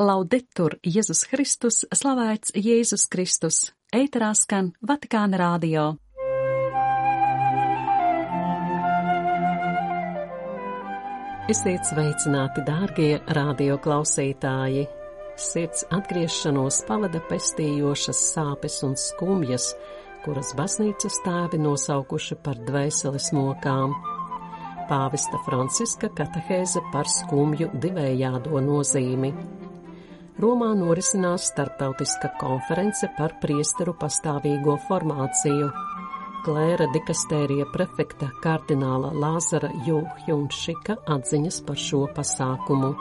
Laudetur Jēzus Kristus, slavēts Jēzus Kristus, ēterā skan Vatikāna rādio. Esiet sveicināti, dārgie radio klausītāji! Sirds atgriešanos pavada pestījošas sāpes un skumjas, kuras baznīcas tēvi nosaukuši par dvēseles mokām. Pāvesta Franciska katehēze par skumju divējādo nozīmi. Romā norisinās starptautiska konference par priesteru pastāvīgo formāciju. Klēra dikastērija prefekta kardināla Lāzara Jūhjunšika atziņas par šo pasākumu.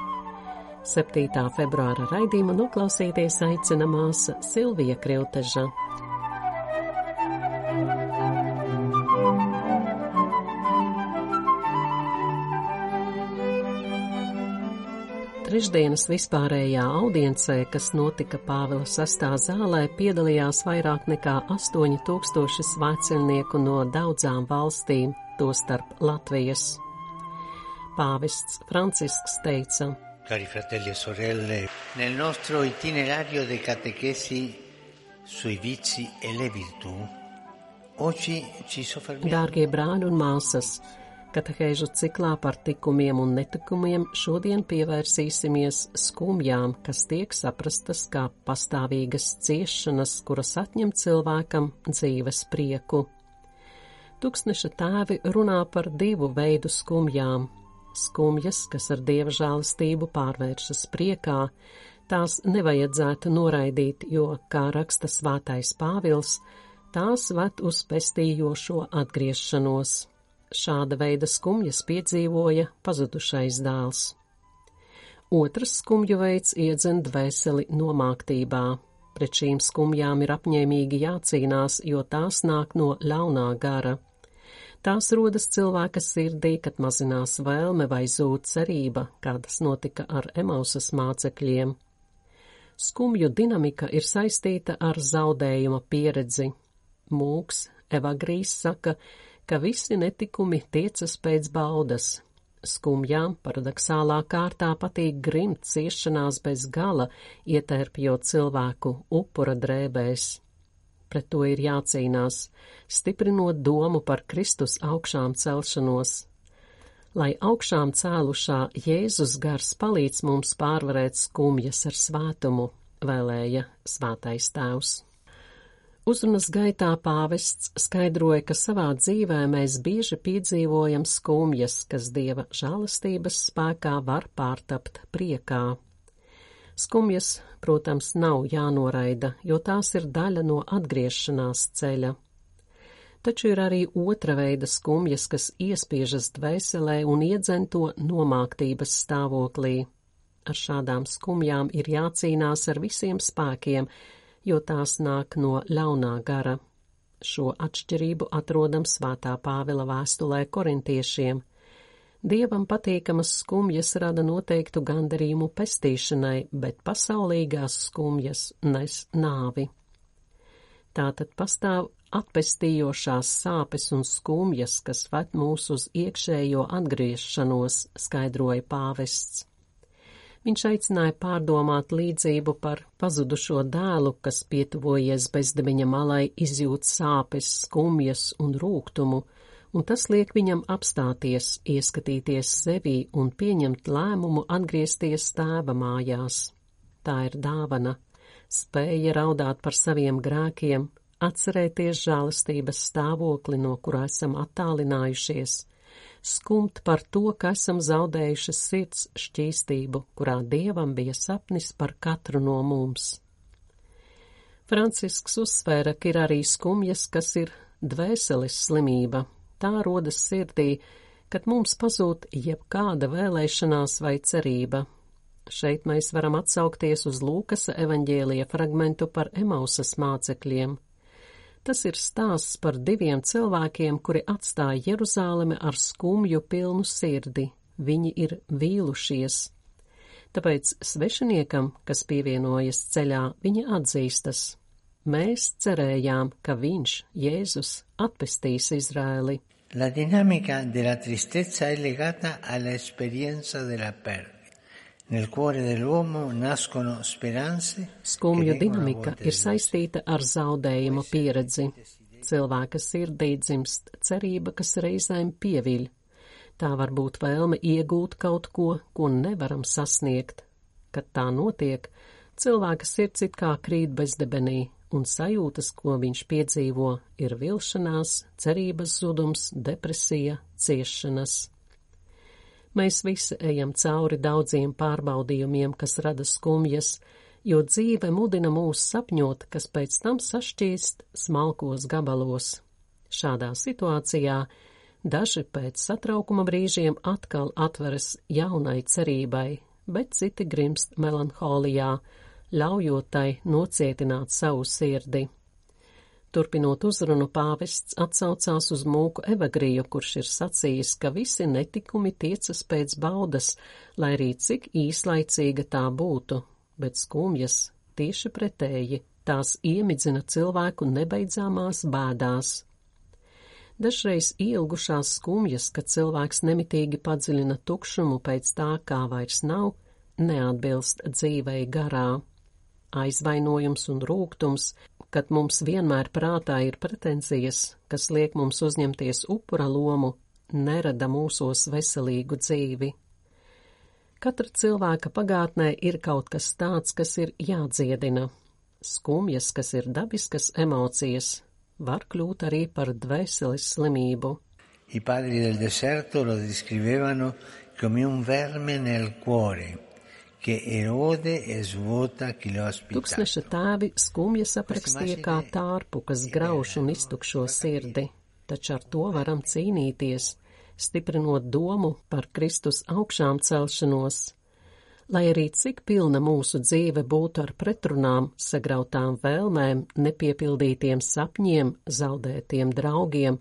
7. februāra raidījumu noklausīties aicina māsa Silvija Krilteža. Trešdienas vispārējā audiencē, kas notika Pāvila sastā zālē, piedalījās vairāk nekā 8000 svētceļnieku no daudzām valstīm, tostarp Latvijas. Pāvests Francisks teica: Cari fratelli e sorelle, nel nostro itinerario de catechesi sui vizi e le virtù, oggi ci soffermiamo. Dārgie brāļi un māsas, Katehēžu ciklā par tikumiem un netikumiem šodien pievērsīsimies skumjām, kas tiek saprastas kā pastāvīgas ciešanas, kuras atņem cilvēkam dzīves prieku. Tūkstneša tēvi runā par divu veidu skumjām - skumjas, kas ar dieva žālistību pārvēršas priekā, tās nevajadzētu noraidīt, jo, kā raksta svētais Pāvils, tās ved uz pestījošo atgriešanos. Šāda veida skumjas piedzīvoja pazudušais dēls. Otrs skumju veids iedzen dvēseli nomāktībā. Pret šīm skumjām ir apņēmīgi jācīnās, jo tās nāk no ļaunā gara. Tās rodas cilvēka sirdī, kad mazinās vēlme vai zūd cerība, kādas notika ar Emausas mācekļiem. Skumju dinamika ir saistīta ar zaudējuma pieredzi. Mūks, Evagrīs saka, ka visi netikumi tiecas pēc baudas. Skumjām paradoxālā kārtā patīk grimt ciešanās bez gala, ietērpjot cilvēku upura drēbēs. Pret to ir jācīnās, stiprinot domu par Kristus augšām celšanos. Lai augšām cēlušā Jēzus gars palīdz mums pārvarēt skumjas ar svētumu, vēlēja svētais tēvs. Uzrunas gaitā pāvests skaidroja, ka savā dzīvē mēs bieži piedzīvojam skumjas, kas dieva žēlastības spēkā var pārtapt priekā. Skumjas, protams, nav jānoraida, jo tās ir daļa no atgriešanās ceļa. Taču ir arī otra veida skumjas, kas iespiežas dvēselē un iedzen to nomāktības stāvoklī. Ar šādām skumjām ir jācīnās ar visiem spēkiem, jo tās nāk no ļaunā gara. Šo atšķirību atrodam svētā Pāvila vēstulē korintiešiem. Dievam patīkamas skumjas rada noteiktu gandarījumu pestīšanai, bet pasaulīgās skumjas nes nāvi. Tātad pastāv atpestījošās sāpes un skumjas, kas ved mūs uz iekšējo atgriešanos, skaidroja pāvests. Viņš aicināja pārdomāt līdzību par pazudušo dēlu, kas pietuvojies bezdeviņa malai, izjūt sāpes, skumjas un rūgtumu, un tas liek viņam apstāties, ieskatīties sevī un pieņemt lēmumu atgriezties tēva mājās. Tā ir dāvana, spēja raudāt par saviem grēkiem, atcerēties žēlastības stāvokli, no kurā esam attālinājušies, skumt par to, ka esam zaudējuši sirds šķīstību, kurā dievam bija sapnis par katru no mums. Francisks uzsvēra, ka ir arī skumjas, kas ir dvēseles slimība. Tā rodas sirdī, kad mums pazūd jebkāda vēlēšanās vai cerība. Šeit mēs varam atsaukties uz Lūkasa evaņģēlija fragmentu par Emausas mācekļiem. Tas ir stāsts par diviem cilvēkiem, kuri atstāja Jeruzālemi ar skumju pilnu sirdi. Viņi ir vīlušies. Tāpēc svešiniekam, kas pievienojas ceļā, viņa atzīstas. Mēs cerējām, ka viņš, Jēzus, atpestīs Izrēli. La dinamica della tristezza è legata all'esperienza della perdita. Skumju dinamika ir saistīta ar zaudējuma pieredzi. Cilvēka sirdī dzimst cerība, kas reizēm pieviļ. Tā var būt vēlme iegūt kaut ko, ko nevaram sasniegt. Kad tā notiek, cilvēka sirds it kā krīt bezdebenī, un sajūtas, ko viņš piedzīvo, ir vilšanās, cerības zudums, depresija, ciešanas. Mēs visi ejam cauri daudziem pārbaudījumiem, kas rada skumjas, jo dzīve mudina mūs sapņot, kas pēc tam sašķīst smalkos gabalos. Šādā situācijā Daži pēc satraukuma brīžiem atkal atveras jaunai cerībai, bet citi grimst melanholijā, ļaujot tai nocietināt savu sirdi. Turpinot uzrunu, pāvests atsaucās uz mūku evagriju, kurš ir sacījis, ka visi netikumi tiecas pēc baudas, lai arī cik īslaicīga tā būtu, bet skumjas tieši pretēji tās iemidzina cilvēku nebeidzāmās bēdās. Dažreiz ilgušās skumjas, kad cilvēks nemitīgi padziļina tukšumu pēc tā, kā vairs nav, neatbilst dzīvei garā. Aizvainojums un rūgtums, kad mums vienmēr prātā ir pretenzijas, kas liek mums uzņemties upura lomu, nerada mūsos veselīgu dzīvi. Katra cilvēka pagātnē ir kaut kas tāds, kas ir jādziedina. Skumjas, kas ir dabiskas emocijas, var kļūt arī par dvēseles slimību. I padri del deserto lo descrivevano come un verme nel cuore Tūkstneša tēvi skumjas aprakstīja kā tārpu, kas grauš un iztukšo sirdi, taču ar to varam cīnīties, stiprinot domu par Kristus augšām celšanos. Lai arī cik pilna mūsu dzīve būtu ar pretrunām, sagrautām vēlmēm, nepiepildītiem sapņiem, zaudētiem draugiem,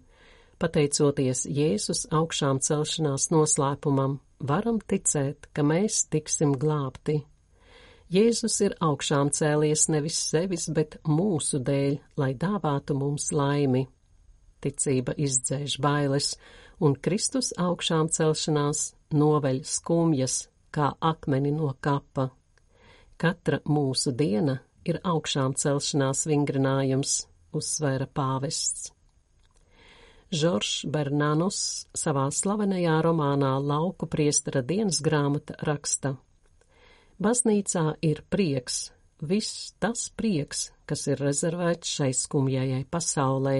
pateicoties Jēzus augšām celšanās noslēpumam, varam ticēt, ka mēs tiksim glābti. Jēzus ir augšām cēlies nevis sevis, bet mūsu dēļ, lai dāvātu mums laimi. Ticība izdzēš bailes, un Kristus augšām celšanās noveļ skumjas, kā akmeni no kapa. Katra mūsu diena ir augšām celšanās vingrinājums, uzsvēra pāvests. Žoržs Bernanus savā slavenajā romānā Lauku priestara dienas grāmata raksta: Baznīcā ir prieks, viss tas prieks, kas ir rezervēts šai skumjajai pasaulē.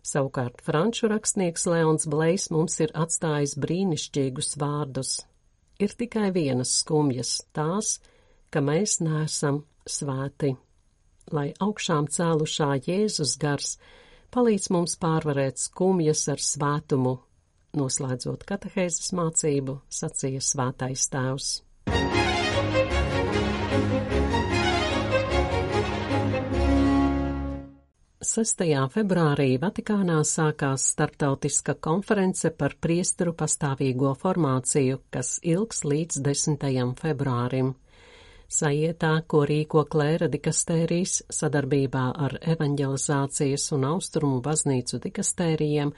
Savukārt franču rakstnieks Leons Blejs mums ir atstājis brīnišķīgus vārdus ir tikai vienas skumjas - tās, ka mēs neesam svēti. Lai augšām cēlušā Jēzus gars palīdz mums pārvarēt skumjas ar svētumu, noslēdzot katehēzes mācību, sacīja svētais tēvs. 6. februārī Vatikānā sākās starptautiska konference par priesteru pastāvīgo formāciju, kas ilgs līdz 10. februārim. Sajietā, ko rīko klēra dikastērijas sadarbībā ar evanģelizācijas un austrumu baznīcu dikastērijiem,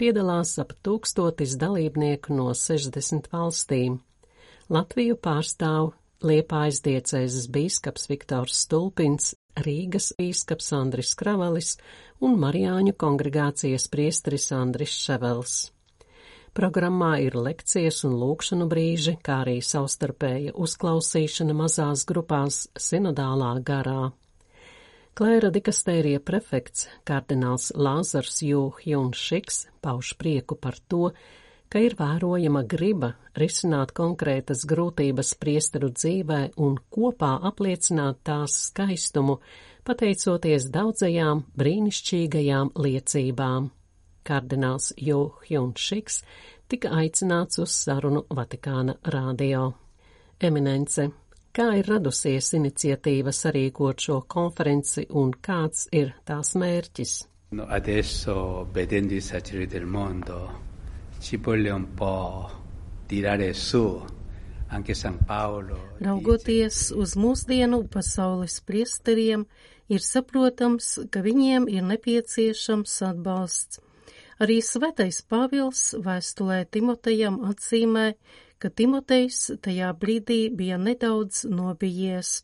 piedalās ap tūkstotis dalībnieku no 60 valstīm. Latviju pārstāv Liepājas diecēzes bīskaps Viktors Stulpins, Rīgas bīskaps Andris Kravalis un Marijāņu kongregācijas priesteris Andris Ševels. Programmā ir lekcijas un lūkšanu brīži, kā arī savstarpēja uzklausīšana mazās grupās sinodālā garā. Klēra dikastērija prefekts, kardināls Lāzars Jū Hjun Šiks, pauž prieku par to, ka ir vērojama griba risināt konkrētas grūtības priesteru dzīvē un kopā apliecināt tās skaistumu, pateicoties daudzajām brīnišķīgajām liecībām. Kardināls Jo Hjun Šiks tika aicināts uz sarunu Vatikāna radio. Eminence, kā ir radusies iniciatīva sarīkot šo konferenci un kāds ir tās mērķis? No, adesso, vedendo i sagiri del mondo, ci vuole un po' tirare su. Anche San Paulo. Raugoties uz mūsdienu pasaules priesteriem, ir saprotams, ka viņiem ir nepieciešams atbalsts. Arī svētais Pāvils vēstulē Timotejam atzīmē, ka Timotejs tajā brīdī bija nedaudz nobijies.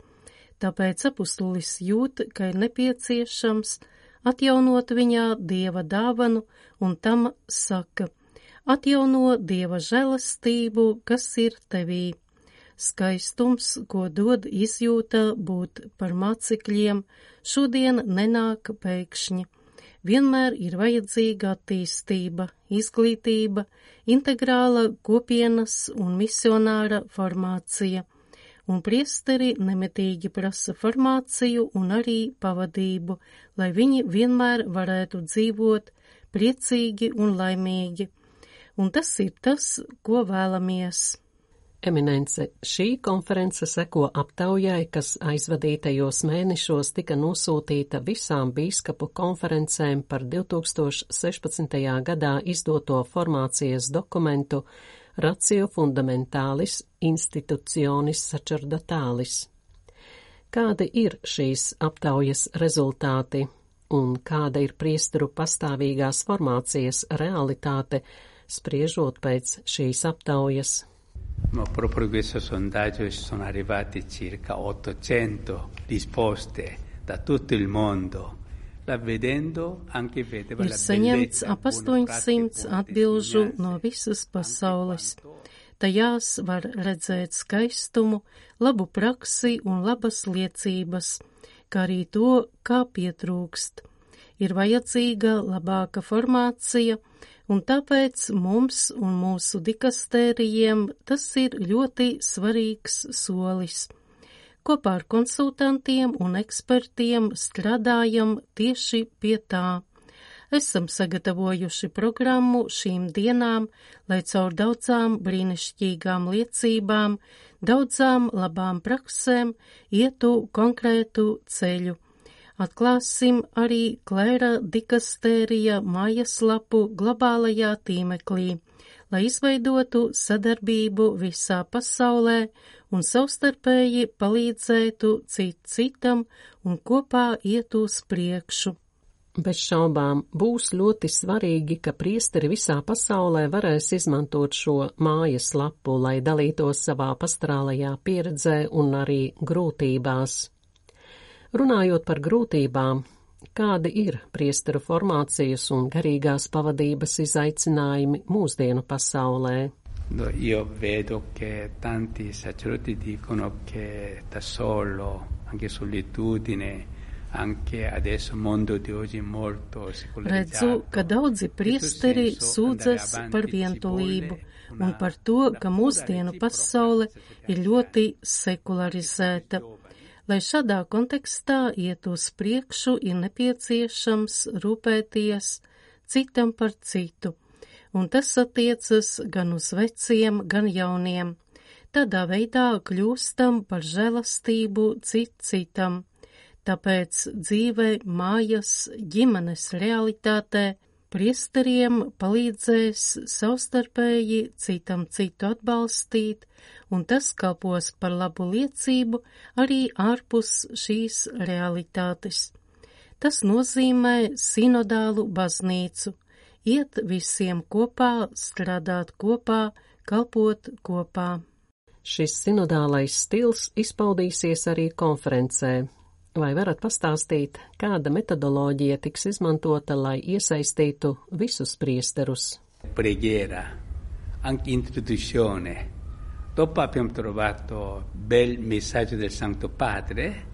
Tāpēc apustulis jūt, ka ir nepieciešams atjaunot viņā dieva dāvanu un tam saka – atjauno dieva žēlastību, kas ir tevī. Skaistums, ko dod izjūta būt par mācekļiem, šodien nenāk pēkšņi. Vienmēr ir vajadzīga attīstība, izglītība, integrāla kopienas un misionāra formācija, un priesteri nemetīgi prasa formāciju un arī pavadību, lai viņi vienmēr varētu dzīvot priecīgi un laimīgi un tas ir tas, ko vēlamies. Eminence, šī konference seko aptaujai, kas aizvadītajos mēnešos tika nosūtīta visām bīskapu konferencēm par 2016. gadā izdoto formācijas dokumentu Ratio Fundamentālis Institutionis Sacerdotālis. Kādi ir šīs aptaujas rezultāti un kāda ir priesteru pastāvīgās formācijas realitāte spriežot pēc šīs aptaujas. Ma proprio questo sondaggio sono arrivati circa 800 risposte da tutto il mondo. Ir saņemts ap 800 atbilžu no visas pasaules. Tajās var redzēt skaistumu, labu praksi un labas liecības, kā arī to, kā pietrūkst. Ir vajadzīga labāka formācija, un tāpēc mums un mūsu dikastērijiem tas ir ļoti svarīgs solis. Kopā ar konsultantiem un ekspertiem strādājam tieši pie tā. Esam sagatavojuši programmu šīm dienām, lai caur daudzām brīnišķīgām liecībām, daudzām labām praksēm ietu konkrētu ceļu Atklāsim arī Klēra dikastērija mājaslapu globālajā tīmeklī, lai izveidotu sadarbību visā pasaulē un savstarpēji palīdzētu cit citam un kopā iet uz priekšu. Bez šaubām būs ļoti svarīgi, ka priesteri visā pasaulē varēs izmantot šo mājas lapu, lai dalītos savā pastrālajā pieredzē un arī grūtībās. Runājot par grūtībām, kādi ir priesteru formācijas un garīgās pavadības izaicinājumi mūsdienu pasaulē? Io vedo che tanti sacerdoti dicono che da solo, anche solitudine, anche adesso mondo di oggi molto Redzu, ka daudzi priesteri sūdzas par vientulību un par to, ka mūsdienu pasaule ir ļoti sekularizēta. Lai šādā kontekstā iet uz priekšu, ir nepieciešams rūpēties citam par citu, un tas attiecas gan uz veciem, gan jauniem. Tādā veidā kļūstam par žēlastību cit citam. Tāpēc dzīvē, mājas, ģimenes realitātē Priesteriem palīdzēs savstarpēji citam citu atbalstīt, un tas kalpos par labu liecību arī ārpus šīs realitātes. Tas nozīmē sinodālu baznīcu, iet visiem kopā, strādāt kopā, kalpot kopā. Šis sinodālais stils izpaudīsies arī konferencē, Vai varat pastāstīt, kāda metodoloģija tiks izmantota, lai iesaistītu visus priesterus? Preghiera, anche introduzione. Dopo abbiamo trovato bel messaggio del Santo Padre.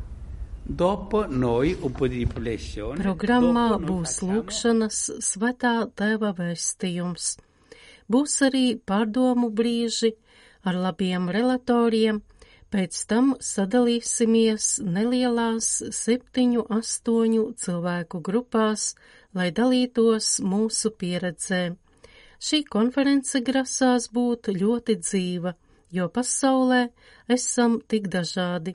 Dopo noi un po' di riflessione. Programmā būs lūkšanas svētā tēva vēstījums. Būs arī pārdomu brīži ar labiem relatoriem Pēc tam sadalīsimies nelielās septiņu, astoņu cilvēku grupās, lai dalītos mūsu pieredzē. Šī konference grasās būt ļoti dzīva, jo pasaulē esam tik dažādi.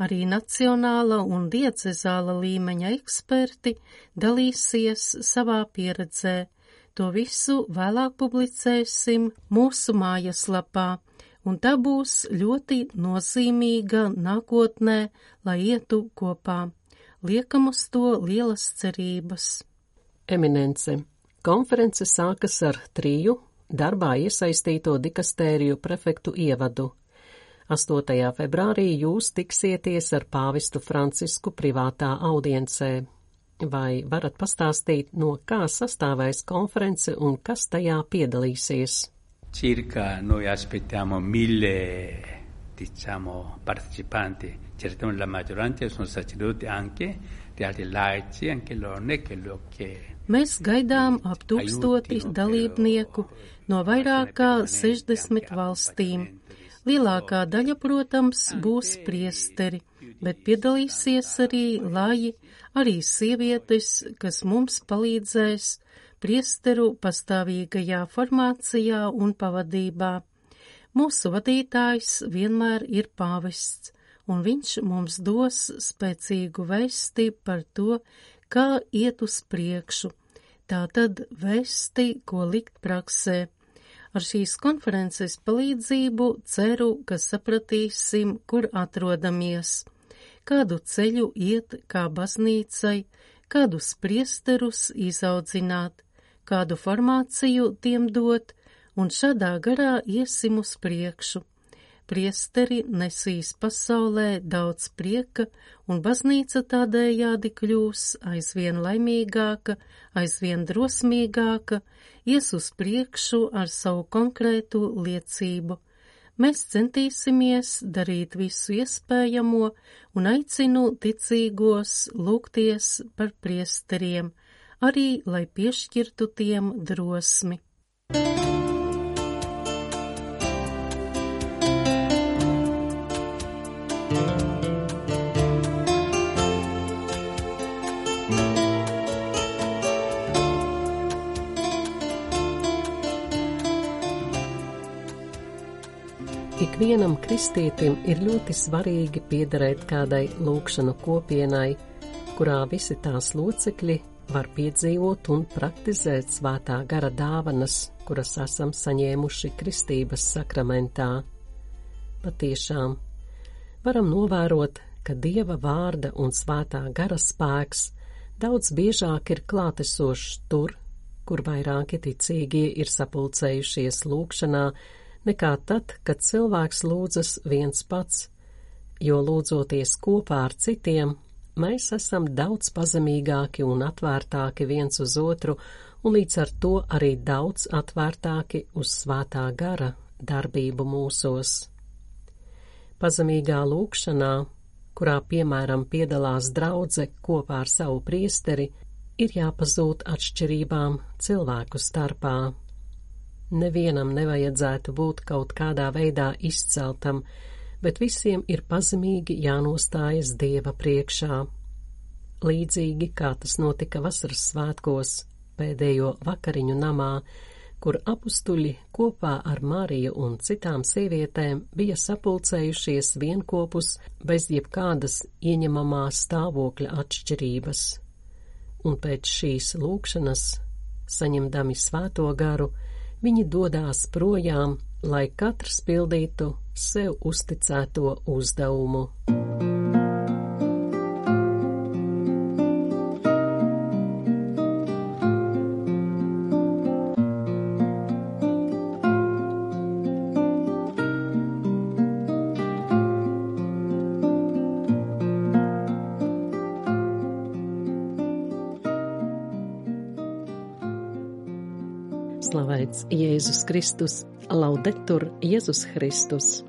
Arī nacionāla un diecezāla līmeņa eksperti dalīsies savā pieredzē. To visu vēlāk publicēsim mūsu mājaslapā un tā būs ļoti nozīmīga nākotnē, lai ietu kopā. Liekam uz to lielas cerības. Eminence. Konference sākas ar triju darbā iesaistīto dikastēriju prefektu ievadu. 8. februārī jūs tiksieties ar pāvistu Francisku privātā audiencē. Vai varat pastāstīt, no kā sastāvēs konference un kas tajā piedalīsies? Circa noi aspettiamo mille diciamo, partecipanti, certamente la maggioranza sono sacerdoti anche, gli altri laici, anche loro non è che lo che Mēs gaidām ap tūkstoti dalībnieku no vairāk kā 60 valstīm. Lielākā daļa, protams, būs priesteri, bet piedalīsies arī laji, arī sievietes, kas mums palīdzēs priesteru pastāvīgajā formācijā un pavadībā. Mūsu vadītājs vienmēr ir pāvests, un viņš mums dos spēcīgu vēsti par to, kā iet uz priekšu, tātad vēsti, ko likt praksē. Ar šīs konferences palīdzību ceru, ka sapratīsim, kur atrodamies, kādu ceļu iet kā baznīcai, kādus priesterus izaudzināt, kādu formāciju tiem dot, un šādā garā iesim uz priekšu. Priesteri nesīs pasaulē daudz prieka, un baznīca tādējādi kļūs aizvien laimīgāka, aizvien drosmīgāka, ies uz priekšu ar savu konkrētu liecību. Mēs centīsimies darīt visu iespējamo un aicinu ticīgos lūgties par priesteriem, arī lai piešķirtu tiem drosmi. Ikvienam kristietim ir ļoti svarīgi piederēt kādai lūkšanu kopienai, kurā visi tās locekļi var piedzīvot un praktizēt svētā gara dāvanas, kuras esam saņēmuši kristības sakramentā. Patiešām, varam novērot, ka Dieva vārda un svētā gara spēks daudz biežāk ir klātesošs tur, kur vairāki ticīgie ir sapulcējušies lūkšanā, nekā tad, kad cilvēks lūdzas viens pats, jo lūdzoties kopā ar citiem, mēs esam daudz pazemīgāki un atvērtāki viens uz otru, un līdz ar to arī daudz atvērtāki uz svētā gara darbību mūsos. Pazemīgā lūkšanā, kurā piemēram piedalās draudze kopā ar savu priesteri, ir jāpazūt atšķirībām cilvēku starpā. Nevienam nevajadzētu būt kaut kādā veidā izceltam, bet visiem ir pazemīgi jānostājas Dieva priekšā. Līdzīgi kā tas notika vasaras svētkos, pēdējo vakariņu namā, kur apustuļi kopā ar Mariju un citām sievietēm bija sapulcējušies vienkopus bez jebkādas ieņemamā stāvokļa atšķirības. Un pēc šīs lūkšanas, saņemdami svēto garu, viņi dodās projām, lai katrs pildītu sev uzticēto uzdevumu. Slavēts Jēzus Kristus, laudetur Jēzus Kristus.